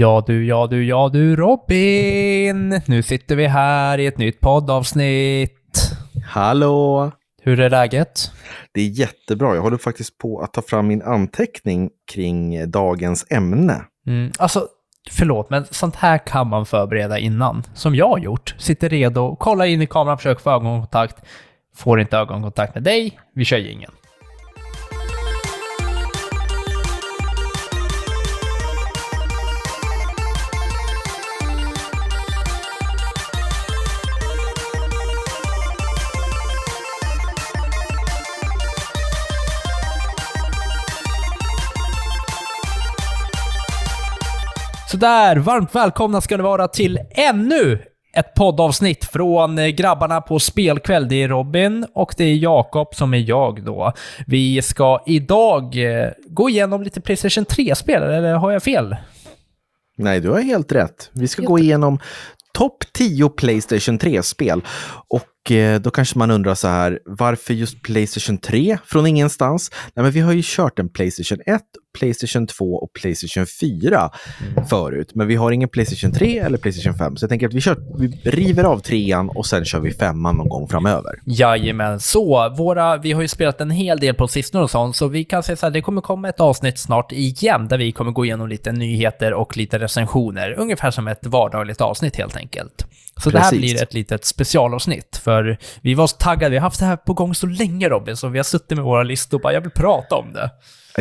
Ja du, ja du, ja du Robin! Nu sitter vi här i ett nytt poddavsnitt. Hallå! Hur är läget? Det är jättebra. Jag håller faktiskt på att ta fram min anteckning kring dagens ämne. Mm, alltså, förlåt, men sånt här kan man förbereda innan. Som jag har gjort. Sitter redo, kollar in i kameran, försöker få ögonkontakt. Får inte ögonkontakt med dig, vi kör ingen. Sådär, varmt välkomna ska ni vara till ännu ett poddavsnitt från eh, grabbarna på spelkväll. Det är Robin och det är Jakob som är jag då. Vi ska idag eh, gå igenom lite Playstation 3-spel, eller har jag fel? Nej, du har helt rätt. Vi ska helt gå igenom topp 10 Playstation 3-spel. Och eh, då kanske man undrar så här, varför just Playstation 3 från ingenstans? Nej, men vi har ju kört en Playstation 1, Playstation 2 och Playstation 4 mm. förut. Men vi har ingen Playstation 3 eller Playstation 5. Så jag tänker att vi, kör, vi river av trean och sen kör vi femman någon gång framöver. Jajamän, så våra, vi har ju spelat en hel del på sistone och sånt, så vi kan säga så här, det kommer komma ett avsnitt snart igen där vi kommer gå igenom lite nyheter och lite recensioner. Ungefär som ett vardagligt avsnitt helt enkelt. Så Precis. det här blir ett litet specialavsnitt, för vi var så taggade. Vi har haft det här på gång så länge Robin, så vi har suttit med våra listor och bara, jag vill prata om det.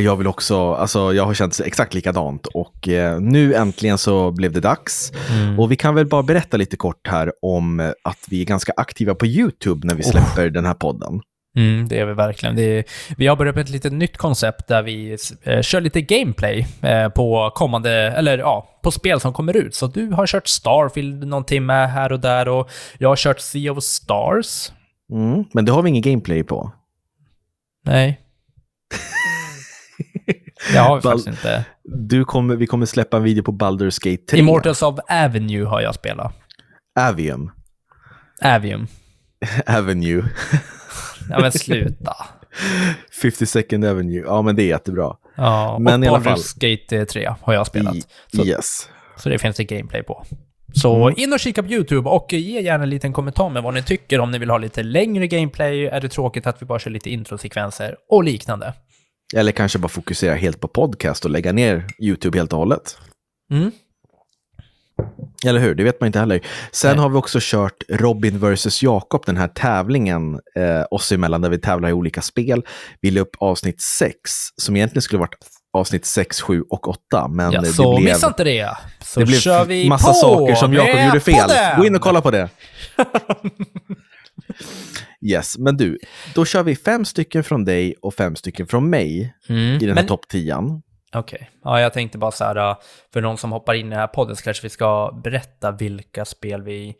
Jag vill också, alltså jag har känt exakt likadant och eh, nu äntligen så blev det dags. Mm. Och vi kan väl bara berätta lite kort här om att vi är ganska aktiva på YouTube när vi släpper oh. den här podden. Mm, det är vi verkligen. Är, vi har börjat med ett litet nytt koncept där vi eh, kör lite gameplay eh, på kommande, eller ja, på spel som kommer ut. Så du har kört Starfield någon timme här och där och jag har kört Sea of Stars. Mm, men det har vi ingen gameplay på. Nej. Det har vi faktiskt inte. Du kommer, vi kommer släppa en video på Baldur's Gate 3. Immortals of Avenue har jag spelat. Avium. Avium. Avenue. Ja men sluta. 50 second Avenue. Ja men det är jättebra. Ja, men och i alla fall. Gate 3 har jag spelat. Så, yes. Så det finns det gameplay på. Så mm. in och kika på YouTube och ge gärna en liten kommentar med vad ni tycker om ni vill ha lite längre gameplay. Är det tråkigt att vi bara kör lite introsekvenser och liknande? Eller kanske bara fokusera helt på podcast och lägga ner YouTube helt och hållet. Mm. Eller hur? Det vet man inte heller. Sen Nej. har vi också kört Robin vs Jakob, den här tävlingen eh, oss emellan där vi tävlar i olika spel. Vi la upp avsnitt 6, som egentligen skulle varit avsnitt 6, 7 och 8. Men ja, det så blev, missa inte det. Så det blev kör vi massa på saker som Jakob gjorde fel. Gå in och kolla på det. Yes, men du, då kör vi fem stycken från dig och fem stycken från mig mm, i den här topp tian. Okej, okay. ja, jag tänkte bara så här, äh, för någon som hoppar in i den här podden så kanske vi ska berätta vilka spel vi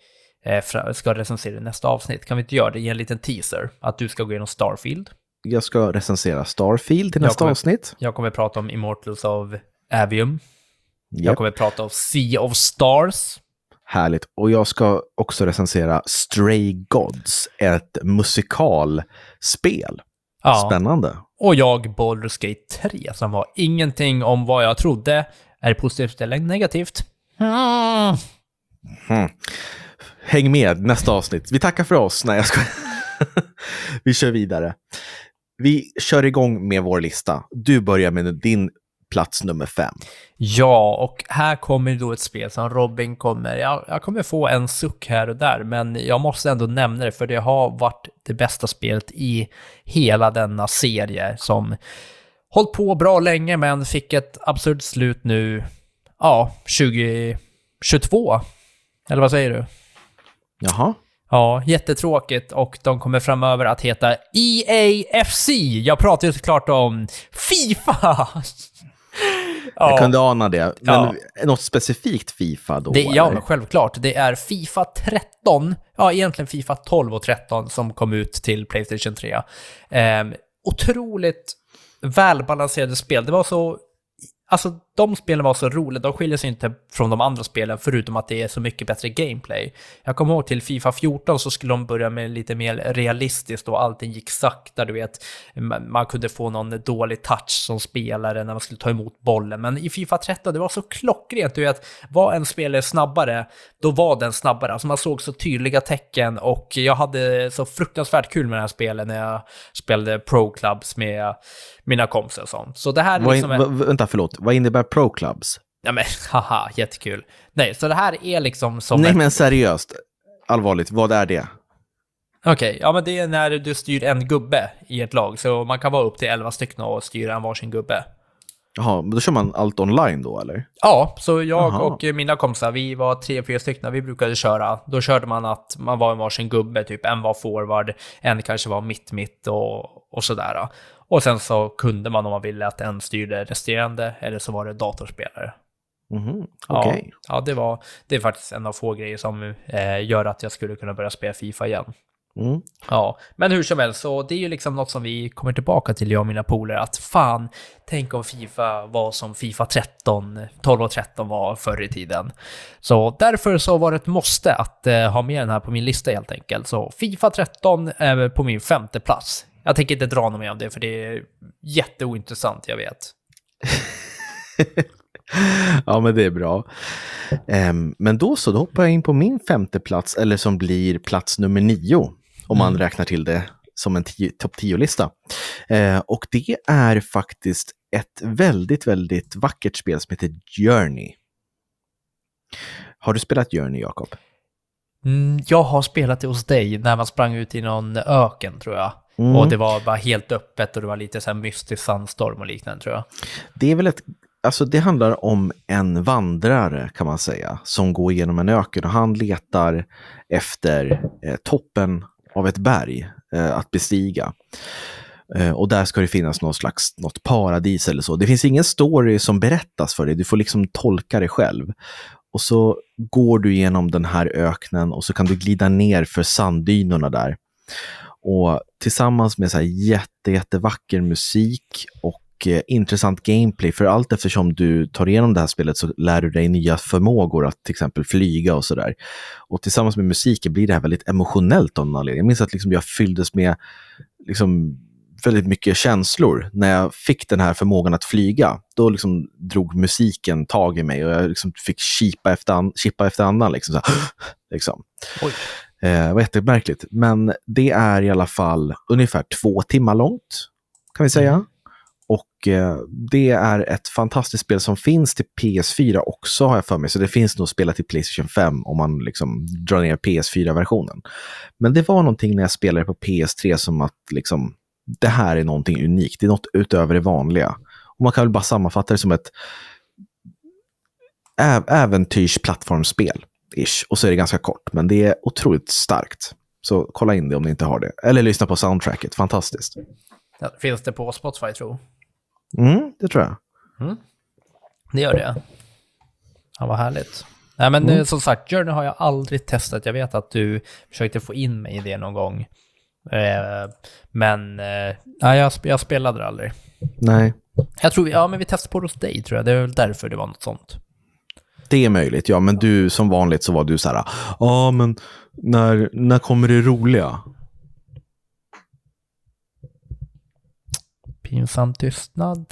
eh, ska recensera i nästa avsnitt. Kan vi inte göra det i en liten teaser? Att du ska gå igenom Starfield. Jag ska recensera Starfield i nästa kommer, avsnitt. Jag kommer prata om Immortals of Avium. Yep. Jag kommer prata om Sea of Stars. Härligt. Och jag ska också recensera Stray Gods, ett musikalspel. Ja. Spännande. Och jag Baldur's Gate 3, som var ingenting om vad jag trodde. Är det positivt eller negativt? Mm. Mm. Häng med nästa avsnitt. Vi tackar för oss. Nej, jag ska... Vi kör vidare. Vi kör igång med vår lista. Du börjar med din plats nummer fem. Ja, och här kommer då ett spel som Robin kommer, jag, jag kommer få en suck här och där, men jag måste ändå nämna det, för det har varit det bästa spelet i hela denna serie som hållit på bra länge, men fick ett absurt slut nu, ja, 2022. Eller vad säger du? Jaha. Ja, jättetråkigt och de kommer framöver att heta EAFC. Jag pratar ju såklart om Fifa! Jag kunde ana det. Men ja. något specifikt Fifa då? Det, ja, men självklart. Det är Fifa 13, ja egentligen Fifa 12 och 13 som kom ut till Playstation 3. Eh, otroligt välbalanserade spel. Det var så, alltså de spelen var så roliga, de skiljer sig inte från de andra spelen förutom att det är så mycket bättre gameplay. Jag kommer ihåg till Fifa 14 så skulle de börja med lite mer realistiskt och allting gick sakta, du vet. Man kunde få någon dålig touch som spelare när man skulle ta emot bollen. Men i Fifa 13, det var så klockrent, du vet. Var en spelare snabbare, då var den snabbare. Alltså man såg så tydliga tecken och jag hade så fruktansvärt kul med det här spelet när jag spelade Pro Clubs med mina kompisar och sånt. Så det här liksom är... va- vänta, förlåt. Vad innebär pro clubs? Ja men haha, jättekul. Nej, så det här är liksom som... Nej ett- men seriöst, allvarligt, vad är det? Okej, ja men det är när du styr en gubbe i ett lag. Så man kan vara upp till 11 stycken och styra en varsin gubbe. Jaha, men då kör man allt online då eller? Ja, så jag Aha. och mina kompisar, vi var tre, fyra stycken, vi brukade köra. Då körde man att man var en varsin gubbe, typ en var forward, en kanske var mitt-mitt och, och sådär. Och sen så kunde man om man ville att en styrde resterande, eller så var det datorspelare. Mhm, Ja, Okej. ja det, var, det är faktiskt en av få grejer som eh, gör att jag skulle kunna börja spela Fifa igen. Mm. Ja, men hur som helst, så det är ju liksom något som vi kommer tillbaka till, jag och mina polare, att fan, tänk om Fifa var som Fifa 13, 12 och 13 var förr i tiden. Så därför så var det ett måste att eh, ha med den här på min lista helt enkelt. Så Fifa 13 är på min femte plats. Jag tänker inte dra något mer om det, för det är jätteointressant, jag vet. ja, men det är bra. Ehm, men då så, då hoppar jag in på min femte plats, eller som blir plats nummer nio, om man räknar till det som en topp 10-lista. Eh, och det är faktiskt ett väldigt, väldigt vackert spel som heter Journey. Har du spelat Journey, Jakob? Mm, jag har spelat det hos dig när man sprang ut i någon öken, tror jag. Mm. Och det var bara helt öppet och det var lite så här mystisk sandstorm och liknande, tror jag. Det är väl ett, alltså det handlar om en vandrare kan man säga, som går igenom en öken och han letar efter eh, toppen av ett berg eh, att bestiga. Eh, och där ska det finnas någon slags, något paradis eller så. Det finns ingen story som berättas för dig, du får liksom tolka det själv. Och så går du igenom den här öknen och så kan du glida ner för sanddynerna där. Och tillsammans med så här jätte, jättevacker musik och eh, intressant gameplay, för allt eftersom du tar igenom det här spelet så lär du dig nya förmågor att till exempel flyga och sådär. Och tillsammans med musiken blir det här väldigt emotionellt av någon anledning. Jag minns att liksom jag fylldes med liksom väldigt mycket känslor när jag fick den här förmågan att flyga. Då liksom drog musiken tag i mig och jag liksom fick chippa efter, an- chippa efter andan. Liksom, så här, liksom. Oj. Eh, var jättemärkligt. Men det är i alla fall ungefär två timmar långt, kan vi säga. Och eh, det är ett fantastiskt spel som finns till PS4 också, har jag för mig. Så det finns nog att spela till Playstation 5 om man liksom drar ner PS4-versionen. Men det var någonting när jag spelade på PS3 som att liksom, det här är någonting unikt. Det är något utöver det vanliga. Och man kan väl bara sammanfatta det som ett äventyrsplattformsspel. Ish. Och så är det ganska kort, men det är otroligt starkt. Så kolla in det om ni inte har det. Eller lyssna på soundtracket, fantastiskt. Ja, finns det på Spotify, tror Mm, det tror jag. Det gör det. Ja, vad härligt. Nej, men Mm. eh, som sagt, Journey har jag aldrig testat. Jag vet att du försökte få in mig i det någon gång. Eh, men eh, nej, jag, sp- jag spelade det aldrig. Nej, Jag tror vi, ja, men vi testade på det hos dig, tror jag. Det är väl därför det var något sånt. det är möjligt. Ja, men du, som vanligt så var du så här, ja, men när, när kommer det roliga? Pinsam tystnad.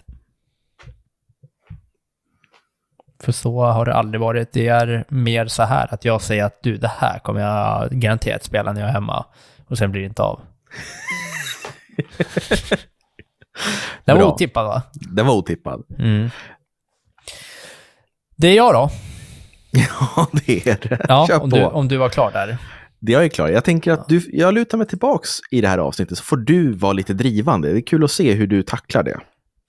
För så har det aldrig varit. Det är mer så här att jag säger att du, det här kommer jag garanterat spela när jag är hemma. Och sen blir det inte av. Den var Bra. otippad va? Den var otippad. Mm. Det är jag då. Ja, det är det. Ja, Kör om på. du, om du var klar där. Det jag är klar. Jag tänker att du, jag lutar mig tillbaks i det här avsnittet så får du vara lite drivande. Det är kul att se hur du tacklar det.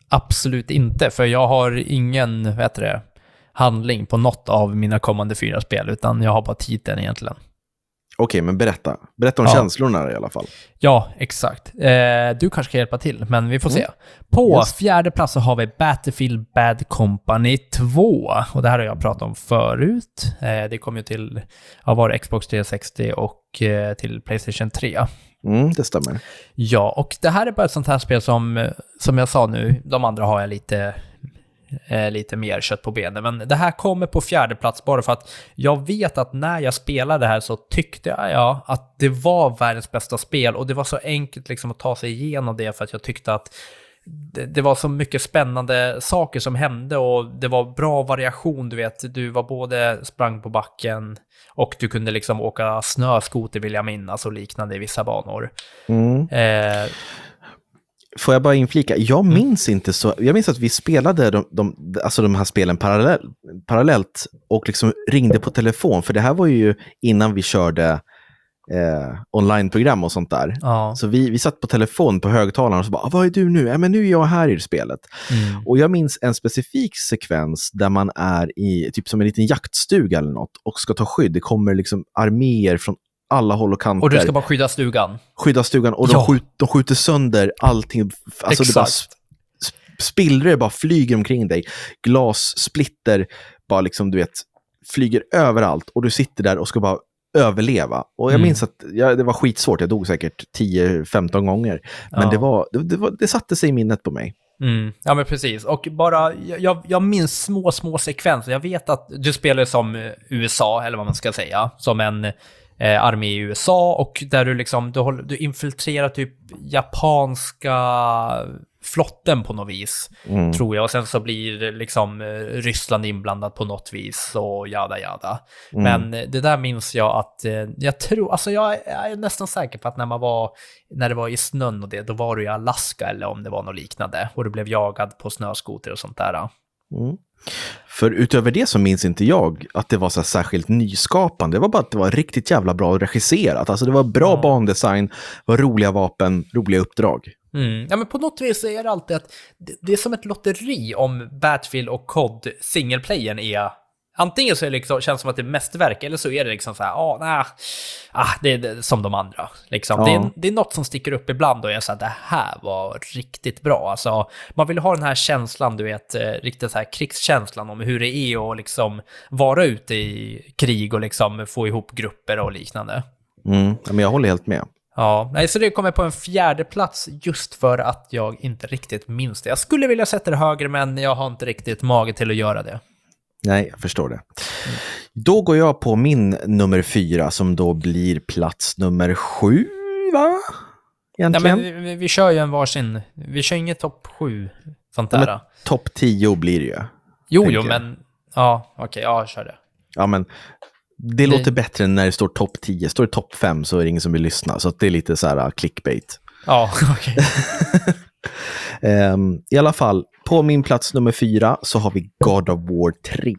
Absolut inte, för jag har ingen, vad heter det, handling på något av mina kommande fyra spel, utan jag har bara titeln egentligen. Okej, men berätta. Berätta om Ja. känslorna i alla fall. Ja, exakt. Eh, du kanske kan hjälpa till, men vi får se. På Yes. fjärde plats så har vi Battlefield Bad Company 2. Och det här har jag pratat om förut. Eh, det kom ju till, ja, var Xbox 360 och eh, till Playstation 3. Mm, det stämmer. Ja, och det här är bara ett sånt här spel som, som jag sa nu, de andra har jag lite eh, lite mer kött på benen. Men det här kommer på fjärde plats bara för att jag vet att när jag spelade det här så tyckte jag att det var världens bästa spel och det var så enkelt liksom att ta sig igenom det för att jag tyckte att det, var så mycket spännande saker som hände och det var bra variation, du vet. Du var både sprang på backen och du kunde liksom åka snöskoter vill jag minnas och liknande i vissa banor. Mm. Eh, Får jag bara inflika, jag mm. minns inte så, jag minns att vi spelade de, de, alltså de här spelen parallell, parallellt och liksom ringde på telefon, för det här var ju innan vi körde eh, onlineprogram och sånt där. Ja. Så vi, vi satt på telefon på högtalaren och så bara, ah, vad är du nu? Ja, men nu är jag här i spelet. Mm. Och jag minns en specifik sekvens där man är i typ som en liten jaktstuga eller något och ska ta skydd. Det kommer liksom arméer från alla håll och kanter. Och du ska bara skydda stugan. Skydda stugan och ja. de, skjut, de skjuter sönder allting. Alltså Exakt. det bara spillror bara flyger omkring dig. Glassplitter bara liksom, du vet, flyger överallt och du sitter där och ska bara överleva. Och jag mm. minns att ja, det var skitsvårt, jag dog säkert 10-15 gånger. Men ja. det, var, det, det, var, det satte sig i minnet på mig. Mm. Ja, men precis. Och bara, jag, jag minns små, små sekvenser. Jag vet att du spelar som USA, eller vad man ska säga, som en eh, armé i USA och där du liksom, du, håller, du infiltrerar typ japanska flotten på något vis, mm. tror jag. Och sen så blir liksom eh, Ryssland inblandat på något vis och jada jada. Mm. Men det där minns jag att, eh, jag tror, alltså jag, jag, är nästan säker på att när man var, när det var i snön och det, då var du i Alaska eller om det var något liknande. Och du blev jagad på snöskoter och sånt där. Mm. För utöver det så minns inte jag att det var så särskilt nyskapande. Det var bara att det var riktigt jävla bra regisserat. Alltså det var bra mm. bandesign, var roliga vapen, roliga uppdrag. Mm. Ja, men på något vis är det alltid att det, är som ett lotteri om Battlefield och COD singleplayern är Antingen så liksom, känns det som att det är mästerverk, eller så är det liksom så här, ah, nah, ah, det är som de andra. Liksom. Ja. Det, är, det är något som sticker upp ibland och jag säger det här var riktigt bra. Alltså, man vill ha den här känslan, du vet, eh, riktigt så här krigskänslan om hur det är att liksom vara ute i krig och liksom få ihop grupper och liknande. Mm, men jag håller helt med. Ja, nej, så det kommer på en fjärde plats just för att jag inte riktigt minns det. Jag skulle vilja sätta det högre, men jag har inte riktigt mage till att göra det. Nej, jag förstår det. Då går jag på min nummer fyra som då blir plats nummer sju, va? Egentligen. Nej, men vi, vi kör ju en varsin. Vi kör inget topp sju, sånt där. Ja, topp tio blir det ju. Jo, jo, men... Ja, okej, okay, ja, kör det. Ja, men det, det låter bättre än när det står topp 10. Står det topp 5 så är det ingen som vill lyssna. Så det är lite så här uh, clickbait. Ja, okej. Okay um, I alla fall, på min plats nummer fyra så har vi God of War 3.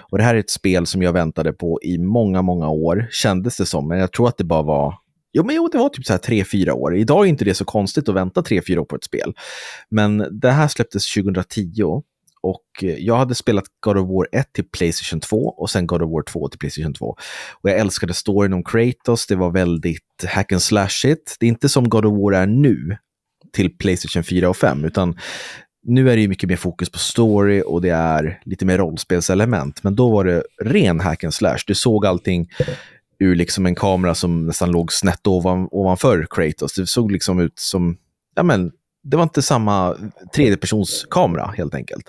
Och det här är ett spel som jag väntade på i många, många år, kändes det som. Men jag tror att det bara var Jo, men jo, det var typ så här tre, fyra år. Idag är inte det så konstigt att vänta tre, fyra år på ett spel. Men det här släpptes 2010 och eh, jag hade spelat God of War 1 till Playstation 2 och sen God of War 2 till Playstation 2. Och jag älskade storyn om Kratos, det var väldigt hack and slash it. Det är inte som God of War är nu till Playstation 4 och 5, utan nu är det mycket mer fokus på story och det är lite mer rollspelselement. Men då var det ren hack and slash. Du såg allting ur liksom en kamera som nästan låg snett ovan, ovanför Kratos. Det såg liksom ut som, ja men, det var inte samma tredjepersonskamera helt enkelt.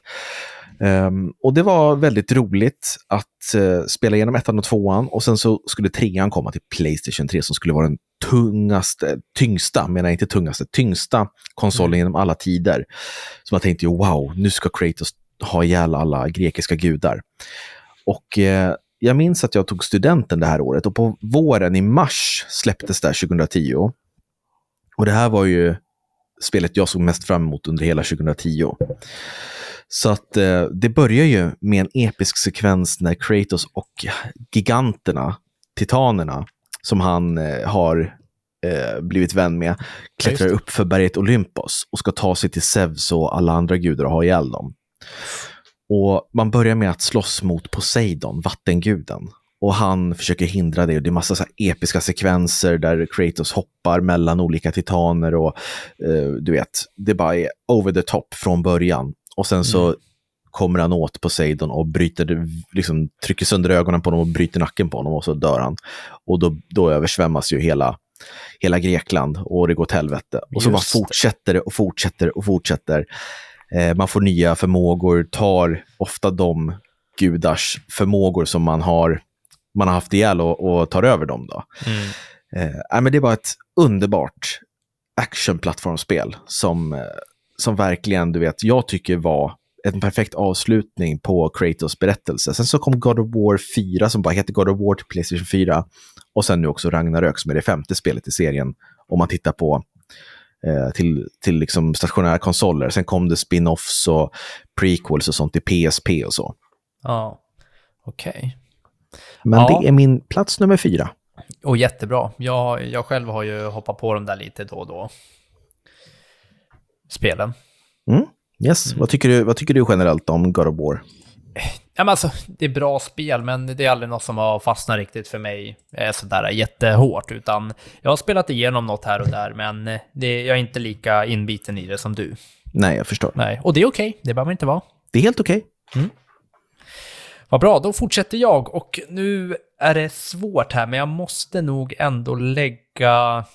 Um, och det var väldigt roligt att uh, spela igenom ettan och tvåan och sen så skulle trean komma till Playstation 3 som skulle vara den tungaste, tyngsta, menar inte tungaste, tyngsta konsolen mm. genom alla tider. Så man tänkte ju wow, nu ska Kratos ha ihjäl alla grekiska gudar. Och uh, jag minns att jag tog studenten det här året och på våren i mars släpptes det 2010. Och det här var ju spelet jag såg mest fram emot under hela 2010. Så att eh, det börjar ju med en episk sekvens när Kratos och giganterna, titanerna, som han eh, har eh, blivit vän med, klättrar upp för berget Olympos och ska ta sig till Zeus och alla andra gudar och ha ihjäl dem. Och man börjar med att slåss mot Poseidon, vattenguden. Och han försöker hindra det. Det är massa så episka sekvenser där Kratos hoppar mellan olika titaner och eh, du vet, det bara är over the top från början. Och sen så mm. kommer han åt Poseidon och bryter, liksom, trycker sönder ögonen på honom och bryter nacken på honom och så dör han. Och då, då översvämmas ju hela, hela Grekland och det går åt helvete. Och så bara fortsätter det och fortsätter och fortsätter. Eh, man får nya förmågor, tar ofta de gudars förmågor som man har, man har haft ihjäl och, och tar över dem. Då. Mm. Eh, men det var ett underbart actionplattformsspel som, eh, som verkligen, du vet, jag tycker var en perfekt avslutning på Kratos berättelse. Sen så kom God of War 4 som bara heter God of War till Playstation 4. Och sen nu också Ragnarök som är det femte spelet i serien. Om man tittar på eh, till, till liksom stationära konsoler. Sen kom det spin-offs och prequels och sånt till PSP och så. Ja, okej. Okay. Men ja. det är min plats nummer fyra. Och jättebra. Jag, jag själv har ju hoppat på dem där lite då och då. Spelen. Mm. Yes, mm. vad, tycker du, vad tycker du generellt om God of War? Ja, men alltså, det är bra spel, men det är aldrig något som har fastnat riktigt för mig eh, sådär jättehårt, utan jag har spelat igenom något här och där, men det, jag är inte lika inbiten i det som du. Nej, jag förstår. Nej, och det är okej, okay. det behöver inte vara. Det är helt okej. Okay. Mm. Vad bra, då fortsätter jag, och nu är det svårt här, men jag måste nog ändå lägga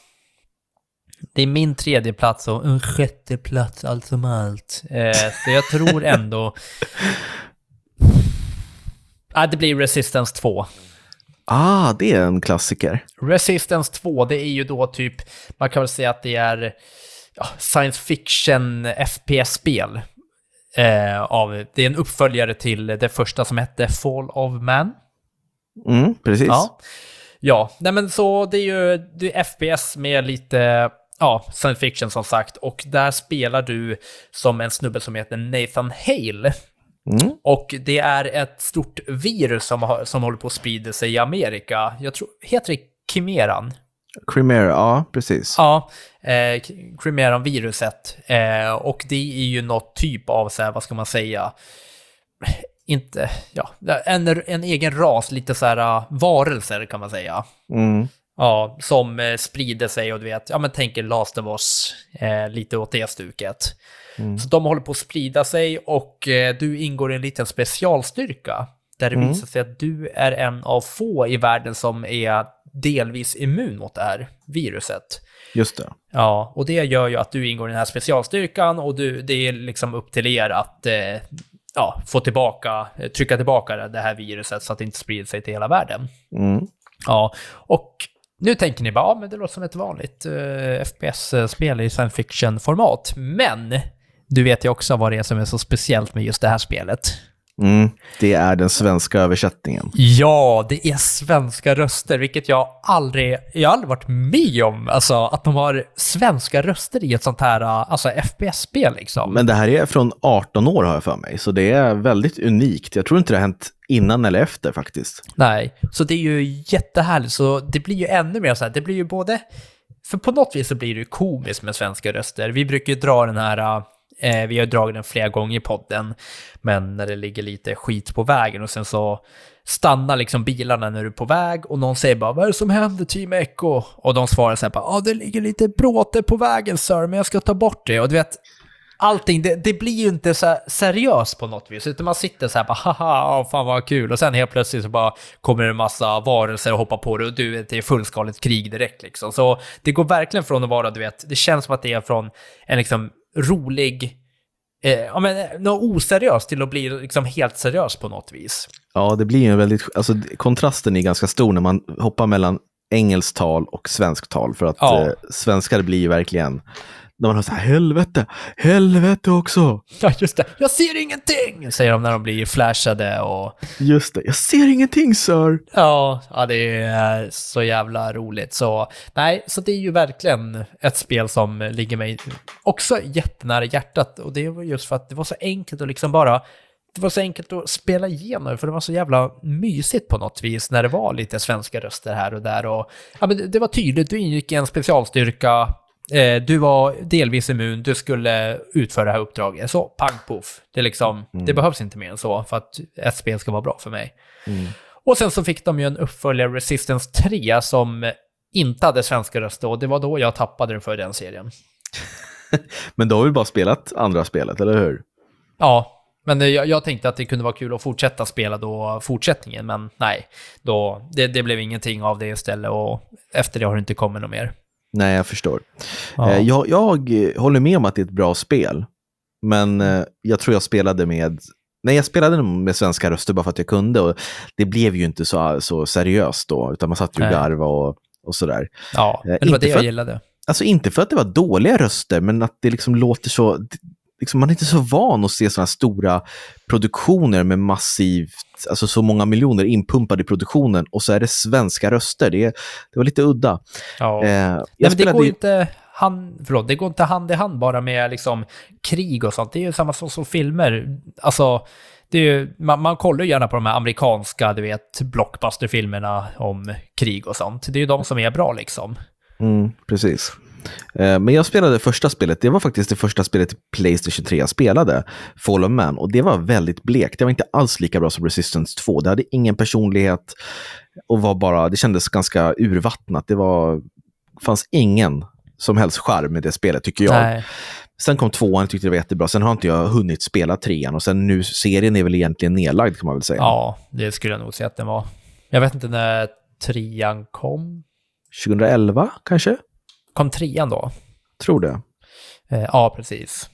det är min tredje plats och en sjätte plats allt som allt. Eh, så jag tror ändå... ah, det blir Resistance 2. Ah, det är en klassiker. Resistance 2, det är ju då typ, man kan väl säga att det är ja, science fiction FPS-spel. Eh, av, det är en uppföljare till det första som hette Fall of Man. Mm, precis. Ja, ja nej men så det är ju det är FPS med lite ja, science fiction som sagt. Och där spelar du som en snubbe som heter Nathan Hale. Mm. Och det är ett stort virus som, har, som håller på att sprida sig i Amerika. Jag tror, heter det Chimeran? Chimera, ja, precis. Ja, eh, Chimeran-viruset. Eh, och det är ju något typ av, så här, vad ska man säga, inte, ja, en, en egen ras, lite så här varelser kan man säga. Mm. Ja, som eh, sprider sig och du vet, ja men tänker Last of Us, eh, lite åt det stuket. Mm. Så de håller på att sprida sig och eh, du ingår i en liten specialstyrka. Där det mm. visar sig att du är en av få i världen som är delvis immun mot det här viruset. Just det. Ja, och det gör ju att du ingår i den här specialstyrkan och du, det är liksom upp till er att eh, ja, få tillbaka, trycka tillbaka det här viruset så att det inte sprider sig till hela världen. Mm. Ja, och nu tänker ni bara, ja men det låter som ett vanligt eh, uh, FPS-spel i science fiction-format. Men du vet ju också vad det är som är så speciellt med just det här spelet. Mm, det är den svenska översättningen. Ja, det är svenska röster, vilket jag aldrig, jag aldrig varit med om. Alltså att de har svenska röster i ett sånt här alltså, FPS-spel liksom. Men det här är från 18 år har jag för mig, så det är väldigt unikt. Jag tror inte det har hänt innan eller efter faktiskt. Nej, så det är ju jättehärligt. Så det blir ju ännu mer så här, det blir ju både... För på något vis så blir det ju komiskt med svenska röster. Vi brukar ju dra den här Eh, vi har dragit den flera gånger i podden, men när det ligger lite skit på vägen och sen så stannar liksom bilarna när du är på väg och någon säger bara “Vad är det som händer Team Echo?” och de svarar så här bara “Ja, det ligger lite bråte på vägen sir, men jag ska ta bort det” och du vet, allting, det, det, blir ju inte så seriöst på något vis, utan man sitter så här bara haha, fan vad kul, och sen helt plötsligt så bara kommer det en massa varelser och hoppar på det och du, vet, det är fullskaligt krig direkt liksom. Så det går verkligen från att vara, du vet, det känns som att det är från en liksom rolig, eh, ja men eh, något oseriöst till att bli liksom helt seriös på något vis. Ja, det blir ju en väldigt, alltså kontrasten är ganska stor när man hoppar mellan engelskt tal och svenskt tal, för att ja. eh, svenskar blir ju verkligen när man har så här, helvete, helvete också. Ja, just det. Jag ser ingenting, säger de när de blir flashade och... Just det, jag ser ingenting, sir. Ja, ja, det är så jävla roligt. Så nej, så det är ju verkligen ett spel som ligger mig också jättenära hjärtat. Och det var just för att det var så enkelt att liksom bara det var så enkelt att spela igenom för det var så jävla mysigt på något vis när det var lite svenska röster här och där. Och, ja, men det var tydligt, du ingick i en specialstyrka, du var delvis immun, du skulle utföra det här uppdraget. Så, pang poff. Det, liksom, mm. det behövs inte mer än så för att ett spel ska vara bra för mig. Mm. Och sen så fick de ju en uppföljare, Resistance 3, som inte hade svenska röster och det var då jag tappade den för den serien. men du har väl bara spelat andra spelet, eller hur? Ja, men jag, jag, tänkte att det kunde vara kul att fortsätta spela då fortsättningen, men nej, då, det, det blev ingenting av det istället och efter det har det inte kommit något mer. Nej, jag förstår. Ja. Eh, jag, jag håller med om att det är ett bra spel. Men eh, jag tror jag spelade med Nej, jag spelade med svenska röster bara för att jag kunde och det blev ju inte så, så seriöst då, utan man satt ju och garvade och, och sådär. Ja, Eh, men det var inte det jag att- gillade. Alltså inte för att det var dåliga röster, men att det liksom låter så... Liksom, man är inte så van att se sådana stora produktioner med massivt, alltså så många miljoner inpumpade i produktionen och så är det svenska röster. Det, det var lite udda. Ja. Eh, Nej, men det går ju- inte hand, förlåt, det går inte hand i hand bara med liksom krig och sånt. Det är ju samma sak som filmer. Alltså, det är ju, man, man kollar ju gärna på de här amerikanska, du vet, blockbusterfilmerna om krig och sånt. Det är ju de som är bra liksom. Mm, precis. Eh, Men jag spelade första spelet, det var faktiskt det första spelet i Playstation 3 jag spelade, Fallen Man, och det var väldigt blekt. Det var inte alls lika bra som Resistance 2. Det hade ingen personlighet och var bara, det kändes ganska urvattnat. Det var, fanns ingen som helst charm med det spelet, tycker jag. Nej. Sen kom tvåan, jag tyckte det var jättebra. Sen har inte jag hunnit spela trean och sen nu, serien är väl egentligen nedlagd kan man väl säga. Ja, det skulle jag nog säga att den var. Jag vet inte när trean kom. 2011 kanske? Kom trean då? Tror det. Eh, ja, precis.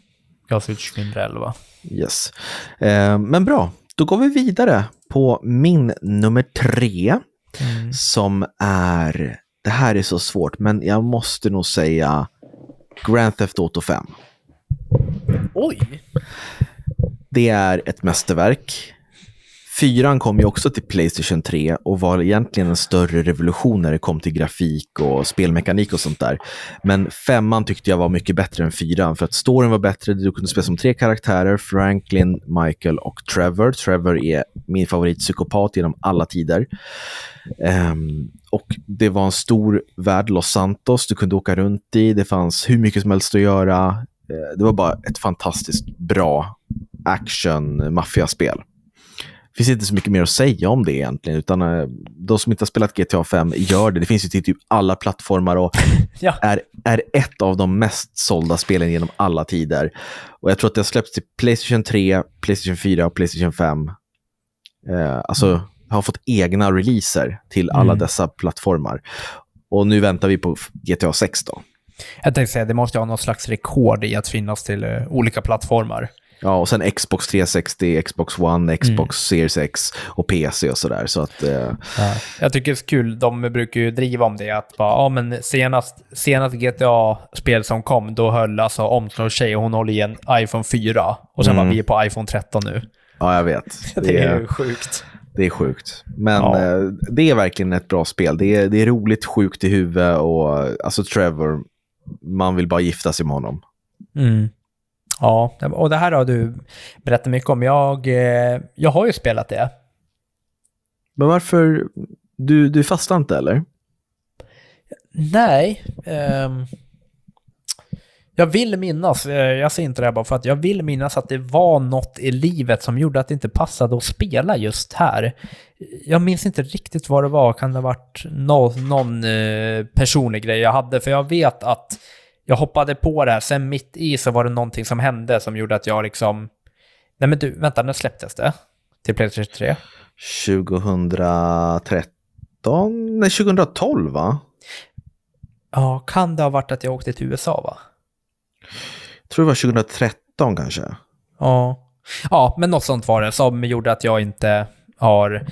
Gavs ut 2011. Yes. Eh, men bra, då går vi vidare på min nummer tre Mm. som är, det här är så svårt, men jag måste nog säga Grand Theft Auto 5. Oj! Det är ett mästerverk. Fyran kom ju också till Playstation 3 och var egentligen en större revolution när det kom till grafik och spelmekanik och sånt där. Men femman tyckte jag var mycket bättre än fyran för att storyn var bättre. Du kunde spela som tre karaktärer, Franklin, Michael och Trevor. Trevor är min favoritpsykopat genom alla tider. Um, och det var en stor värld, Los Santos, du kunde åka runt i. Det fanns hur mycket som helst att göra. Eh, det var bara ett fantastiskt bra action maffiaspel finns inte så mycket mer att säga om det egentligen, utan eh, de som inte har spelat GTA 5 gör det. Det finns ju till typ alla plattformar och Ja. är, är ett av de mest sålda spelen genom alla tider. Och jag tror att det har släppts till Playstation 3, Playstation 4 och Playstation 5. Eh, alltså, har fått egna releaser till alla Mm. dessa plattformar. Och nu väntar vi på GTA 6 då. Jag tänkte säga, det måste ha någon slags rekord i att finnas till eh, olika plattformar. Ja, och sen Xbox 360, Xbox One, Xbox Series X och PC och sådär. Så att, eh, Jag tycker det är kul, de brukar ju driva om det att bara, ja men senast, senast GTA-spel som kom, då höll alltså omslagstjej och hon håller i en iPhone 4. Och sen Mm. var vi är på iPhone 13 nu. ja, jag vet. Det är ju sjukt. Det är sjukt. Men Ja. eh, det är verkligen ett bra spel. Det är, det är roligt, sjukt i huvudet och alltså Trevor, man vill bara gifta sig med honom. Mm. Ja, och det här har du berättat mycket om. Jag, eh, jag har ju spelat det. Men varför, du, du fastnar inte eller? Nej. ehm, jag vill minnas, eh, jag säger inte det här bara för att jag vill minnas att det var något i livet som gjorde att det inte passade att spela just här. Jag minns inte riktigt vad det var, kan det ha varit nå- någon eh, personlig grej jag hade? För jag vet att jag hoppade på det här, sen mitt i så var det någonting som hände som gjorde att jag liksom... Nej men du, vänta, när släpptes det? Till Playstation 3? 2013? Nej, 2012 va? Ja, kan det ha varit att jag åkte till USA va? Jag tror det var 2013 kanske. Ja. ja, men något sånt var det som gjorde att jag inte har,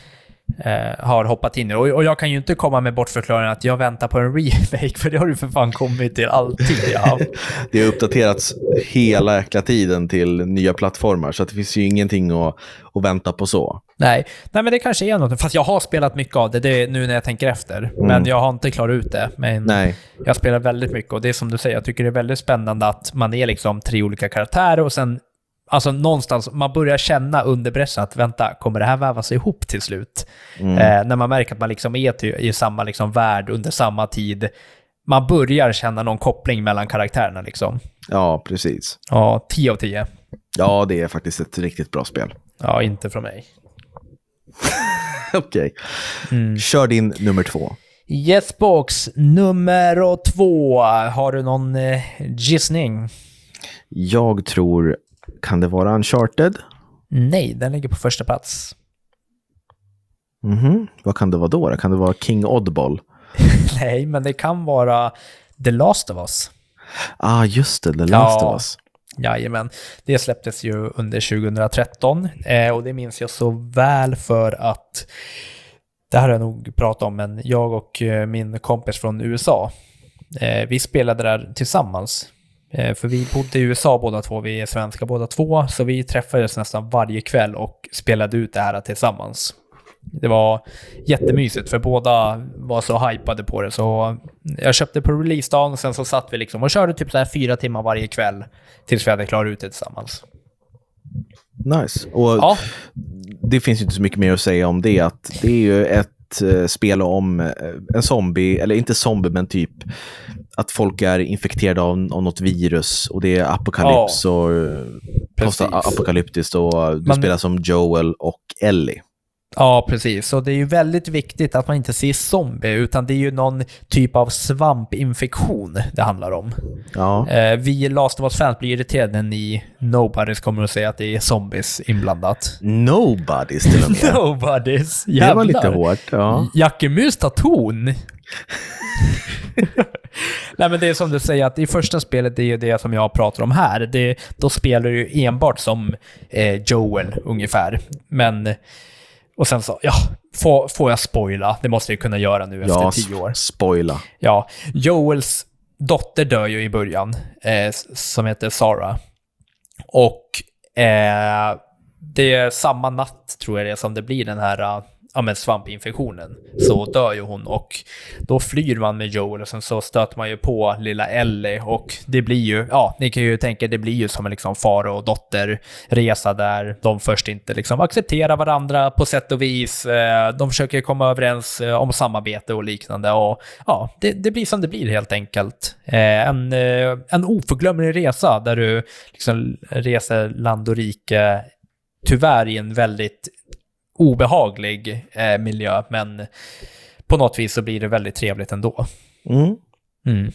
eh, har hoppat in. Och, och jag kan ju inte komma med bortförklaringen att jag väntar på en remake, för det har ju för fan kommit till alltid. Ja. Det har uppdaterats hela jäkla tiden till nya plattformar, så det finns ju ingenting att, att vänta på så. Nej. Nej, men det kanske är något. Fast jag har spelat mycket av det, det nu när jag tänker efter. Men jag har inte klarat ut det. Men Nej, jag spelar väldigt mycket och det är som du säger, jag tycker det är väldigt spännande att man är liksom tre olika karaktärer och sen Alltså någonstans, man börjar känna under pressen att vänta, kommer det här vävas ihop till slut? Mm. Eh, när man märker att man liksom är till, i samma liksom värld under samma tid. Man börjar känna någon koppling mellan karaktärerna liksom. ja precis. Ja, 10 av 10. Ja, det är faktiskt ett riktigt bra spel. Ja, inte från mig. Okej. Mm. Kör din nummer två. Yesbox nummer två. Har du någon eh, gissning? Jag tror, kan det vara Uncharted? Nej, den ligger på första plats. Mhm. Vad kan det vara då? Kan det vara King Oddball? Nej, men det kan vara The Last of Us. Ah, just det, The Last Ja. of Us. Jajamän. Det släpptes ju under 2013 eh, och det minns jag så väl för att det här har jag nog pratat om, men jag och eh, min kompis från USA, eh, vi spelade där tillsammans. Eh, för vi bodde i USA båda två, vi är svenska båda två, så vi träffades nästan varje kväll och spelade ut det här tillsammans. Det var jättemysigt för båda var så hypade på det så jag köpte på releasedagen och sen så satt vi liksom och körde typ så här fyra timmar varje kväll tills vi hade klarat ut det tillsammans. Nice. Och Ja, det finns ju inte så mycket mer att säga om det. Att det är ju ett eh, spel om eh, en zombie, eller inte zombie, men typ att folk är infekterade av, av något virus och det är apokalyps och eh, Precis. post-apokalyptiskt och du Man- spelar som Joel och Ellie. ja, precis. Så det är ju väldigt viktigt att man inte ser zombie utan det är ju någon typ av svampinfektion det handlar om. Ja, Eh, vi Last of Us-fans blir irriterade när ni Nobodies kommer att säga att det är zombies inblandat. Nobodies till och med. Nobodies? det var lite hårt. Ja. Jackemus tar ton. Nej men det är som du säger att i första spelet, det är ju det som jag pratar om här. Det, då spelar du ju enbart som eh, Joel ungefär. Men, och sen så, ja, får, får jag spoila? Det måste jag kunna göra nu efter Ja, tio år. spoila. Ja, Joels dotter dör ju i början, eh, som heter Sara. Och eh, det är samma natt, tror jag det är, som det blir den här eh, ja, men svampinfektionen. Så dör ju hon och då flyr man med Joel och sen så stöter man ju på lilla Ellie och det blir ju, ja, ni kan ju tänka, det blir ju som en liksom far och dotterresa där de först inte liksom accepterar varandra på sätt och vis. Eh, de försöker komma överens eh, om samarbete och liknande och ja, det, det blir som det blir helt enkelt. Eh, en, en oförglömlig resa där du liksom reser land och rike, tyvärr i en väldigt obehaglig eh, miljö, men på något vis så blir det väldigt trevligt ändå. Mm. Mm.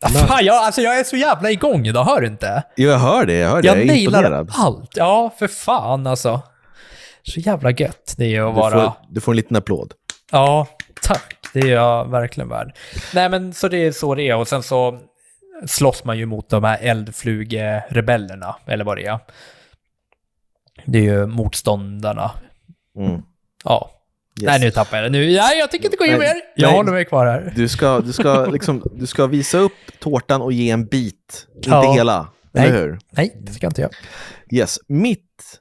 Ah, fan, jag, alltså jag är så jävla igång idag, hör du inte? Jo, jag hör det. Jag hör det. Jag Jag är imponerad. allt. Ja, för fan alltså. Så jävla gött det är att Du vara... får, du får en liten applåd. Ja, tack. Det är jag verkligen värd. Nej, men så det är så det är. Och sen så slåss man ju mot de här eldflugerebellerna, eller vad det är. Det är ju motståndarna. Mm. Ja. Yes. Nej, nu tappar jag det. Nu, nej, jag tänker inte gå in mer. Jag nej. håller mig kvar här. Du ska, du, ska liksom, du ska visa upp tårtan och ge en bit, Ja. inte hela. Nej. Eller hur? Nej, det ska jag inte göra. Yes. Mitt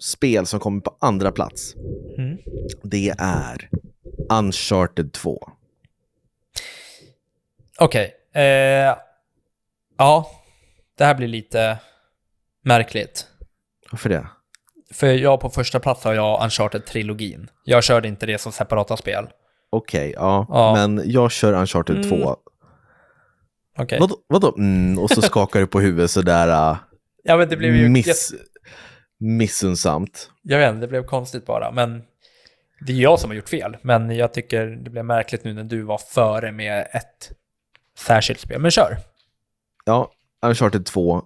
spel som kommer på andra plats, Mm. det är Uncharted 2. Okej. Eh, ja, det här blir lite märkligt. Varför det? För jag på första plats har jag Uncharted-trilogin. Jag körde inte det som separata spel. Okej, ja. Ja. Men jag kör Uncharted Mm. 2. Okej. Vadå? vadå? Mm, och så skakar du på huvudet sådär uh, Ja, men det blev ju... miss, missunnsamt. Jag vet inte, det blev konstigt bara. Men det är jag som har gjort fel. Men jag tycker det blev märkligt nu när du var före med ett särskilt spel. Men kör. Ja, Uncharted 2.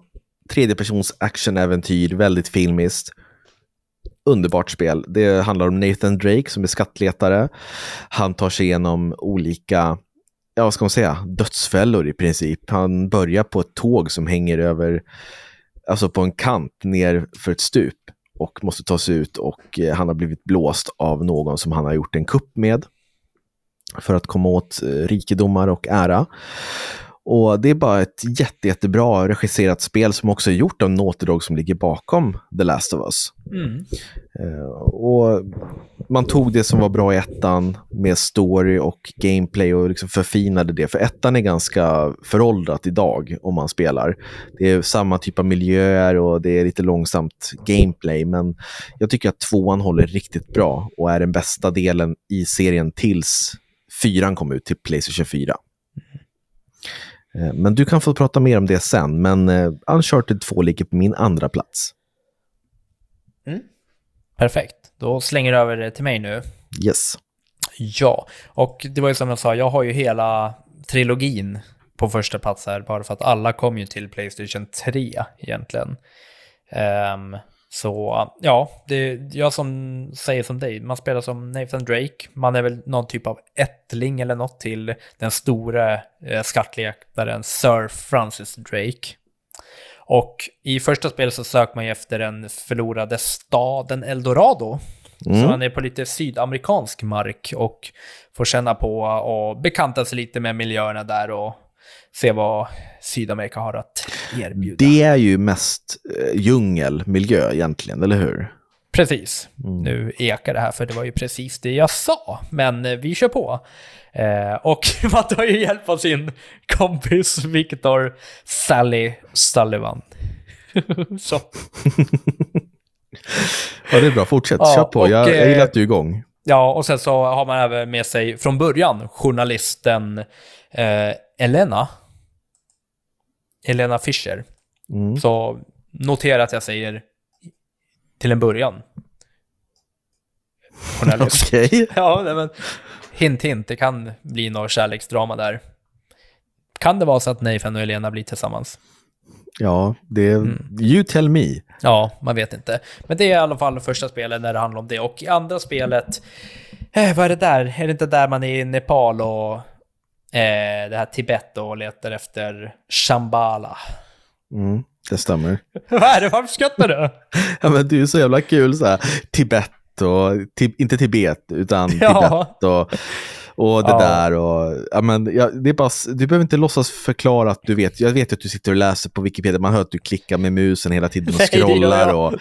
Tredjepersons actionäventyr, väldigt filmiskt. Underbart spel. Det handlar om Nathan Drake som är skattletare. Han tar sig igenom olika, ja vad ska man säga, dödsfällor i princip. Han börjar på ett tåg som hänger över, alltså på en kant ner för ett stup och måste ta sig ut och eh, han har blivit blåst av någon som han har gjort en kupp med för att komma åt eh, rikedomar och ära. Och det är bara ett jätte, jättebra regisserat spel som också är gjort av Naughty Dog som ligger bakom The Last of Us. Mm. Eh, och man tog det som var bra i ettan med story och gameplay och liksom förfinade det. För ettan är ganska föråldrat idag om man spelar. Det är samma typ av miljöer och det är lite långsamt gameplay. Men jag tycker att tvåan håller riktigt bra och är den bästa delen i serien tills fyran kom ut till Playstation 4. Eh, Men du kan få prata mer om det sen, men eh, Uncharted 2 ligger på min andra plats. Perfekt. Då slänger du över det till mig nu. Yes. Ja, och det var ju som jag sa, jag har ju hela trilogin på första plats här, bara för att alla kom ju till Playstation 3 egentligen. Ehm, så ja, det, jag som säger som dig, man spelar som Nathan Drake, man är väl någon typ av ättling eller något till den stora eh, skattletaren Sir Francis Drake. Och i första spelet så söker man ju efter den förlorade staden Eldorado. Mm. Så man är på lite sydamerikansk mark och får känna på och bekanta sig lite med miljöerna där och se vad Sydamerika har att erbjuda. Det är ju mest eh, djungelmiljö egentligen, eller hur? Precis. Mm. Nu ekar det här för det var ju precis det jag sa. Men eh, vi kör på. Eh, och man tar ju hjälp av sin kompis Victor Sally Sullivan. Så. Ja, det är bra. Fortsätt. Ja, Kör på. och, jag, jag eh, gillar att du är igång. Ja, och sen så har man även med sig från början journalisten eh, Elena. Elena Fischer. Mm. Så notera att jag säger till en början. Okej. Ja, nej, men hint hint, det kan bli något kärleksdrama där. Kan det vara så att Nathan och Elena blir tillsammans? Ja, det. Mm. You tell me. Ja, man vet inte. Men det är i alla fall första spelet när det handlar om det. Och i andra spelet, eh, vad är det där? Är det inte där man är i Nepal och eh, det här Tibet och letar efter Shambhala? Mm, det stämmer. vad är det? Varför skrattar du? Ja, men det är så jävla kul så här. Tibet och... Ti, inte Tibet, utan Ja. Tibet och... Och det Ja. där och, ja men, ja, det är bara, du behöver inte låtsas förklara att du vet. Jag vet att du sitter och läser på Wikipedia, man hör att du klickar med musen hela tiden och Nej, det scrollar och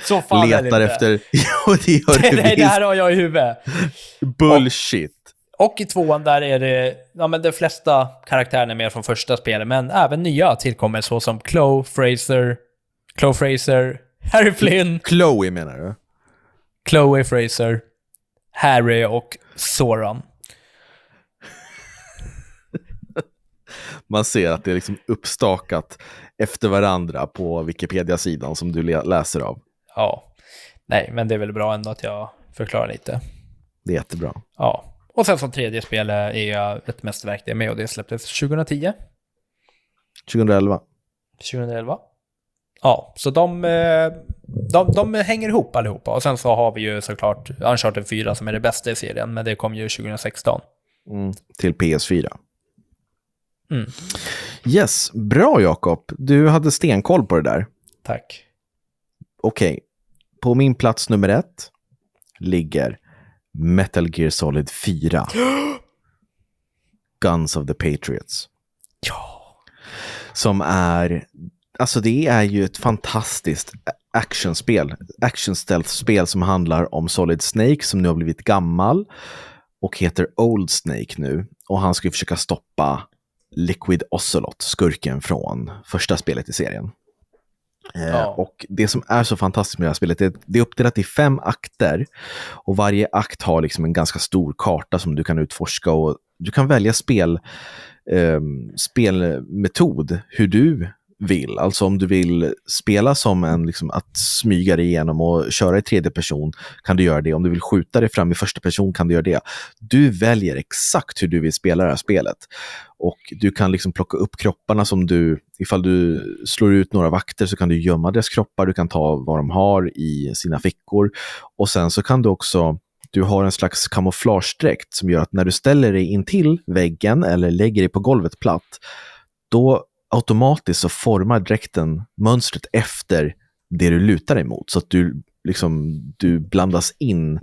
det letar efter... Jo, det gör du Nej, det visst. här har jag i huvudet. Bullshit. Och i tvåan där är det, ja men de flesta karaktärerna är med från första spelet, men även nya tillkommer såsom Chloe Fraser, Chloe Fraser, Harry Flynn, Chloe menar du? Chloe Fraser, Harry och Soran. Man ser att det är liksom uppstakat efter varandra på Wikipedia-sidan som du läser av. Ja, nej, men det är väl bra ändå att jag förklarar lite. Det är jättebra. Ja, och sen som tredje spel är ett mästerverk det med och det släpptes 2010, 2011. 2011. Ja, så de, eh, de, de hänger ihop allihopa. Och sen så har vi ju såklart Uncharted 4 som är det bästa i serien, men det kom ju 2016. Mm. Till PS4. Mm. Yes, bra Jakob. Du hade stenkoll på det där. Tack. Okej, på min plats nummer ett ligger Metal Gear Solid 4. Guns of the Patriots. Ja. Som är, alltså det är ju ett fantastiskt actionspel. Action stealth-spel som handlar om Solid Snake som nu har blivit gammal och heter Old Snake nu. Och han ska ju försöka stoppa Liquid Ocelot, skurken från första spelet i serien. Eh, Ja. Och det som är så fantastiskt med det här spelet, det, det är uppdelat i fem akter. Och varje akt har liksom en ganska stor karta som du kan utforska och du kan välja spel, eh, spelmetod hur du vill. Alltså om du vill spela som en, liksom, att smyga dig igenom och köra i tredje person kan du göra det. Om du vill skjuta dig fram i första person kan du göra det. Du väljer exakt hur du vill spela det här spelet. Och du kan liksom plocka upp kropparna som du, ifall du slår ut några vakter så kan du gömma deras kroppar, du kan ta vad de har i sina fickor. Och sen så kan du också, du har en slags kamouflagedräkt som gör att när du ställer dig in till väggen eller lägger dig på golvet platt, då automatiskt så formar dräkten mönstret efter det du lutar dig mot. Så att du, liksom, du blandas in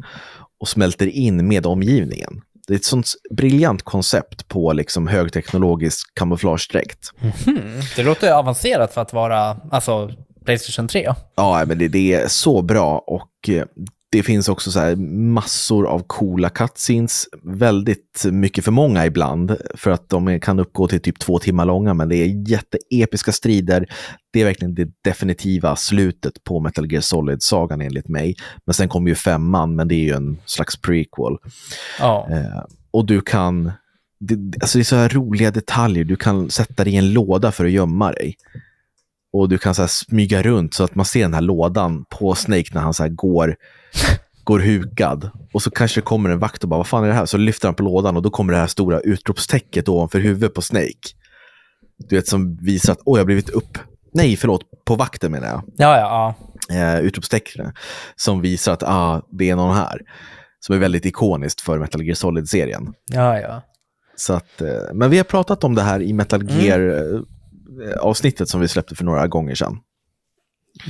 och smälter in med omgivningen. Det är ett sånt briljant koncept på liksom högteknologisk kamouflagedräkt. Hmm. Det låter avancerat för att vara, alltså, Playstation 3. Ja, men det, det är så bra och eh, det finns också så massor av coola cutscenes. Väldigt mycket för många ibland, för att de kan uppgå till typ två timmar långa, men det är jätteepiska strider. Det är verkligen det definitiva slutet på Metal Gear Solid-sagan enligt mig. Men sen kommer ju femman, men det är ju en slags prequel. Ja. Eh, och du kan, det, alltså det är så här roliga detaljer. Du kan sätta dig i en låda för att gömma dig. Och du kan så här smyga runt så att man ser den här lådan på Snake när han så går, går hukad. Och så kanske det kommer en vakt och bara, vad fan är det här? Så lyfter han på lådan och då kommer det här stora utropstecket ovanför huvudet på Snake. Du vet, som visar att, oj, jag har blivit upp... Nej, förlåt, på vakten menar jag Ja, ja, ja. eh, utropstecknen som visar att ah, det är någon här. Som är väldigt ikoniskt för Metal Gear Solid-serien. Ja, ja. Så att, eh, men vi har pratat om det här i Metal Mm. Gear-avsnittet som vi släppte för några gånger sedan.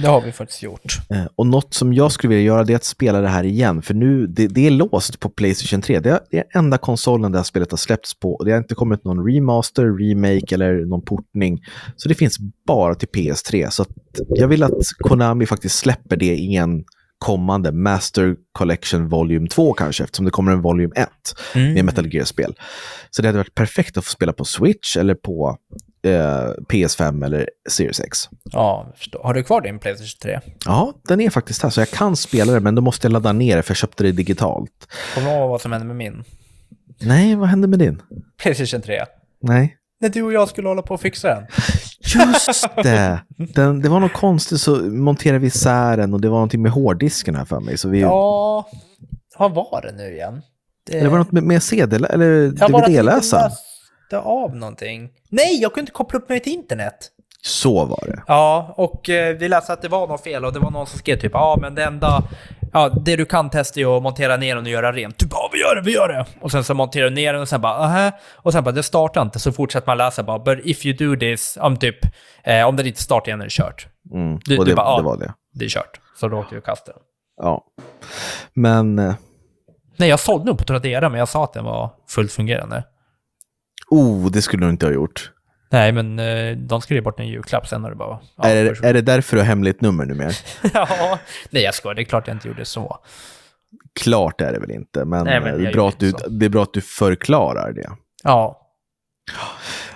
Det har vi faktiskt gjort. Eh, Och något som jag skulle vilja göra det är att spela det här igen, för nu, det, det är låst på Playstation 3. Det är, det är enda konsolen det här spelet har släppts på och det har inte kommit någon remaster, remake eller någon portning. Så det finns bara till PS3. Så jag vill att Konami faktiskt släpper det i en kommande Master Collection Volume 2 kanske, eftersom det kommer en Volume 1 Mm. med Metal Gear-spel. Så det hade varit perfekt att få spela på Switch eller på eh, PS5 eller Series X. Ja, förstår. Har du kvar din Playstation 3? Ja, den är faktiskt här, så jag kan spela det, men då måste jag ladda ner det, för jag köpte det digitalt. Kommer du ihåg vad som hände med min Nej, vad hände med din? Playstation 3? Nej. När du och jag skulle hålla på och fixa den. Just det! Den, det var något konstigt, så monterade vi isär den och det var någonting med hårddisken här för mig. Så vi, Ja, vad var det nu igen? Det, Eller var det något med, med CD eller vi inte av någonting. Nej, jag kunde inte koppla upp mig till internet. Så var det. Ja, och eh, vi läste att det var något fel och det var någon som skrev typ ja men det enda, ja det du kan testa är att montera ner den och göra rent. Typ ja vi gör det, vi gör det! Och sen så monterar du ner den och sen bara aha. Och sen bara det startar inte så fortsätter man läsa bara but if you do this, om typ, eh, om den inte startar igen är det kört. Mm. Du- och du det, bara, ja. det var det. Det är kört. Så då åkte vi och kastade den. Ja. Men, eh, Nej, jag sålde den på Tradera men jag sa att den var fullt fungerande. Oh, det skulle du inte ha gjort. Nej, men eh, de skrev bort en julklapp sen när det bara... Ja, är, det, är det därför du har hemligt nummer numera? ja, nej jag skojar, det är klart jag inte gjorde så. Klart är det väl inte, men, Nej, men eh, det, är bra att du, det är bra att du förklarar det. Ja,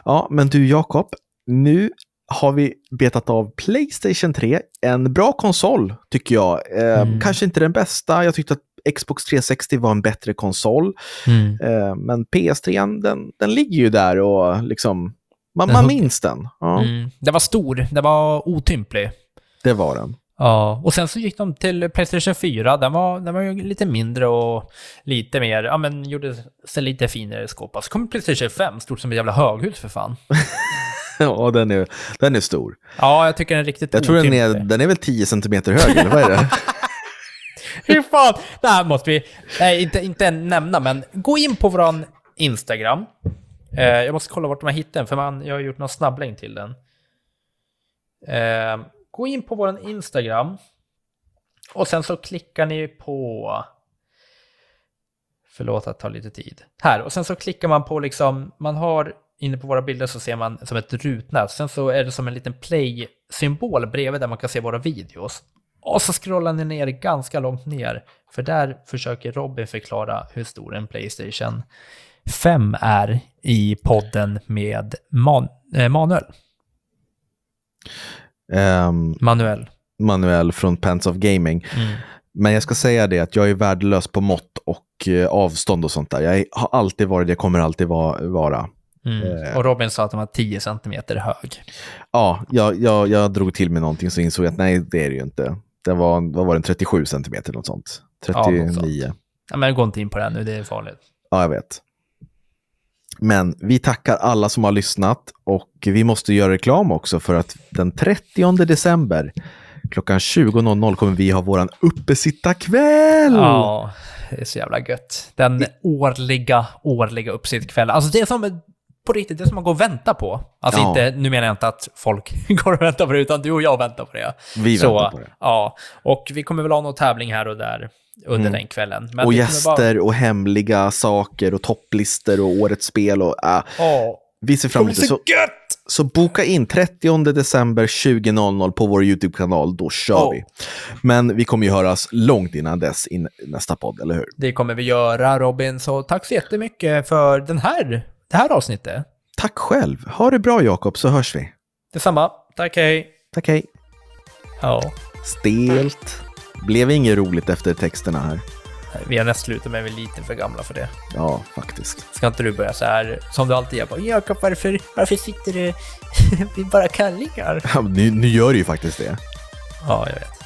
Ja, men du Jakob, nu har vi betat av Playstation 3. En bra konsol, tycker jag. Eh, Mm. Kanske inte den bästa. Jag tyckte att Xbox 360 var en bättre konsol. mm. Eh, men PS3, den, den ligger ju där och liksom... Man, Den man minns den. Ja, Mm. Det var stor, det var otymplig. det var den. Ja, och sen så gick de till Playstation 4. Den var, den var ju lite mindre och lite mer, ja men gjorde sig lite finare i skåp. Så kom Playstation 5, stort som ett jävla höghus för fan. Ja, den är, den är stor. Ja, jag tycker den är riktigt Jag tror den är, den är väl 10 centimeter hög, eller vad är det? Hur fan? Det här måste vi, nej inte, inte nämna, men gå in på våran Instagram. Eh, jag måste kolla vart de har hittat den, för man, jag har gjort någon snabblänk till den. Eh, gå in på våran Instagram. Och sen så klickar ni på... Förlåt att det tar lite tid. Här, och sen så klickar man på liksom, man har inne på våra bilder så ser man som ett rutnät. Sen så är det som en liten play-symbol bredvid där man kan se våra videos. Och så scrollar ni ner ganska långt ner, för där försöker Robin förklara hur stor en Playstation 5 är i podden med man, eh, Manuel. Ehm, Manuel. Manuel från Pants of Gaming. Mm. Men jag ska säga det att jag är värdelös på mått och eh, avstånd och sånt där. Jag har alltid varit det, kommer alltid va- vara. Mm. Eh. Och Robin sa att den var 10 centimeter hög. Ja, jag, jag, jag drog till med någonting så insåg jag att nej, det är det ju inte. Den var, vad var den, 37 centimeter något sånt. Ja, 39. något Ja, sånt. Ja, men gå inte in på det nu, det är farligt. jag vet. Men vi tackar alla som har lyssnat och vi måste göra reklam också för att den 30 december klockan 20.00 kommer vi ha våran uppesittarkväll. Ja, det är så jävla gött. Den årliga, årliga uppsittkvällen. Alltså det är som, på riktigt, det som man går och väntar på. Alltså Ja. inte, nu menar jag inte att folk går och väntar på det, utan du och jag väntar på det. Vi så, väntar på det. Ja, och vi kommer väl ha någon tävling här och där under den kvällen. Men och gäster och hemliga saker och topplistor och årets spel. Och, äh, Bara, ja, vi ser fram emot det. så Så, boka in 30 december 20.00 på vår YouTube-kanal, då kör Ja. vi. Men vi kommer ju höras långt innan dess i nästa podd, eller hur? Det kommer vi göra Robin, så tack så jättemycket för den här, det här avsnittet. Tack själv. Ha det bra Jakob, så hörs vi. Detsamma. Tack, hej. Tack, hej. Ja, Stelt. Blev inget roligt efter texterna här. vi har nästan slutat, men vi är lite för gamla för det. Ja, faktiskt. Ska inte du börja så här som du alltid gör? Bara, Jakob, varför, varför sitter du vid bara kallingar? Ja, nu, nu gör du ju faktiskt det. Ja, jag vet.